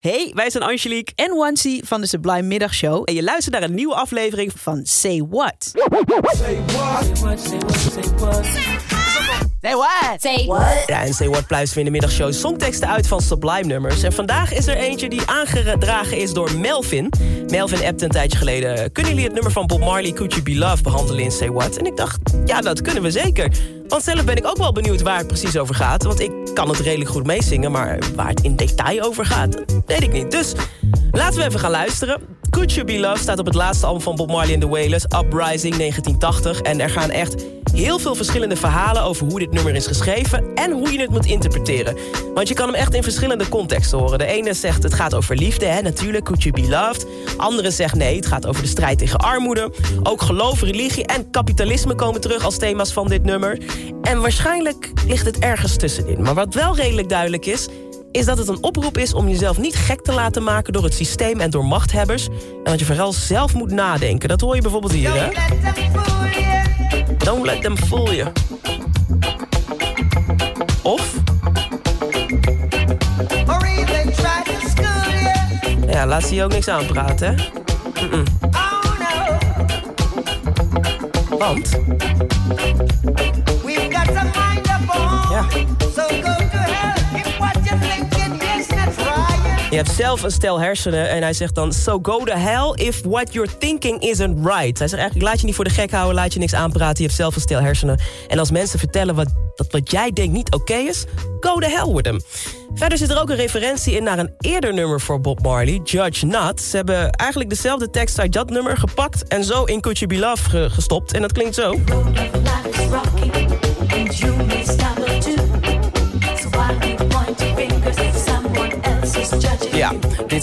Hey, wij zijn Angelique en Wansi van de Sublime Middagshow. En je luistert naar een nieuwe aflevering van Say What. Say what? Say what, say what, say what. Say what? Say what? Ja, en Say What we in de middagshow songteksten uit van Sublime nummers. En vandaag is er eentje die aangedragen is door Melvin. Melvin appte een tijdje geleden... kunnen jullie het nummer van Bob Marley, Could You Be Loved, behandelen in Say What? En ik dacht, ja, dat kunnen we zeker. Want zelf ben ik ook wel benieuwd waar het precies over gaat. Want ik kan het redelijk goed meezingen, maar waar het in detail over gaat, weet ik niet. Dus laten we even gaan luisteren. Could You Be Loved staat op het laatste album van Bob Marley and the Wailers, Uprising 1980. En er gaan echt heel veel verschillende verhalen over hoe dit nummer is geschreven en hoe je het moet interpreteren. Want je kan hem echt in verschillende contexten horen. De ene zegt het gaat over liefde, hè, natuurlijk, Could You Be Loved. Andere zegt nee, het gaat over de strijd tegen armoede. Ook geloof, religie en kapitalisme komen terug als thema's van dit nummer. En waarschijnlijk ligt het ergens tussenin. Maar wat wel redelijk duidelijk is, is dat het een oproep is om jezelf niet gek te laten maken door het systeem en door machthebbers. En dat je vooral zelf moet nadenken. Dat hoor je bijvoorbeeld hier, hè? Don't let them fool you. Of? Ja, laat ze je ook niks aanpraten, hè? Mm -mm. Want? Je hebt zelf een stel hersenen en hij zegt dan... So go to hell if what you're thinking isn't right. Hij zegt eigenlijk, laat je niet voor de gek houden, laat je niks aanpraten. Je hebt zelf een stel hersenen. En als mensen vertellen wat, dat wat jij denkt niet oké is... go to hell with them. Verder zit er ook een referentie in naar een eerder nummer voor Bob Marley, Judge Not. Ze hebben eigenlijk dezelfde tekst uit dat nummer gepakt... en zo in Could You Be Love gestopt. En dat klinkt zo.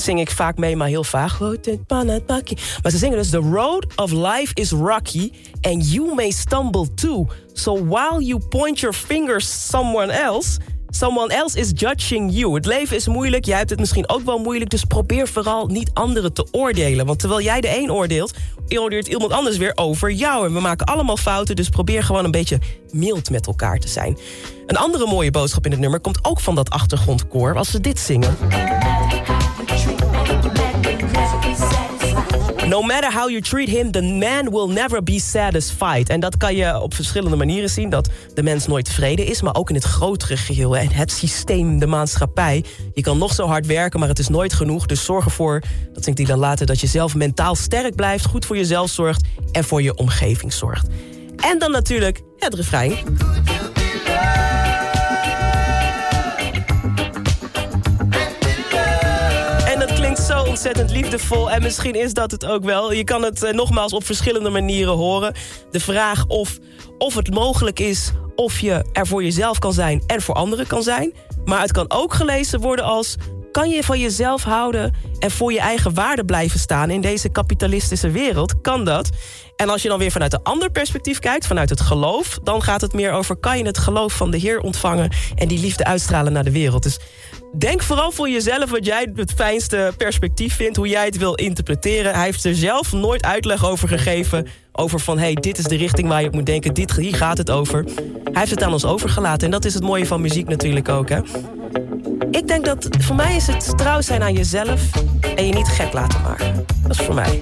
Zing ik vaak mee, maar heel vaag. Maar ze zingen dus... The road of life is rocky and you may stumble too. So while you point your fingers someone else... Someone else is judging you. Het leven is moeilijk, jij hebt het misschien ook wel moeilijk... dus probeer vooral niet anderen te oordelen. Want terwijl jij de een oordeelt... oordeelt iemand anders weer over jou. En we maken allemaal fouten, dus probeer gewoon een beetje mild met elkaar te zijn. Een andere mooie boodschap in het nummer komt ook van dat achtergrondkoor... als ze dit zingen. No matter how you treat him, the man will never be satisfied. En dat kan je op verschillende manieren zien. Dat de mens nooit tevreden is, maar ook in het grotere geheel. En het systeem, de maatschappij. Je kan nog zo hard werken, maar het is nooit genoeg. Dus zorg ervoor, dat denk ik dan later, dat je zelf mentaal sterk blijft. Goed voor jezelf zorgt en voor je omgeving zorgt. En dan natuurlijk het refrein. Ontzettend liefdevol. En misschien is dat het ook wel. Je kan het uh, nogmaals op verschillende manieren horen. De vraag of, of het mogelijk is of je er voor jezelf kan zijn en voor anderen kan zijn. Maar het kan ook gelezen worden als... kan je van jezelf houden en voor je eigen waarde blijven staan... in deze kapitalistische wereld? Kan dat? En als je dan weer vanuit een ander perspectief kijkt, vanuit het geloof... dan gaat het meer over, kan je het geloof van de Heer ontvangen... en die liefde uitstralen naar de wereld. Dus denk vooral voor jezelf wat jij het fijnste perspectief vindt... hoe jij het wil interpreteren. Hij heeft er zelf nooit uitleg over gegeven... over van, hey, dit is de richting waar je op moet denken. Dit, hier gaat het over. Hij heeft het aan ons overgelaten. En dat is het mooie van muziek natuurlijk ook, hè. Ik denk dat, voor mij is het trouw zijn aan jezelf... en je niet gek laten maken. Dat is voor mij.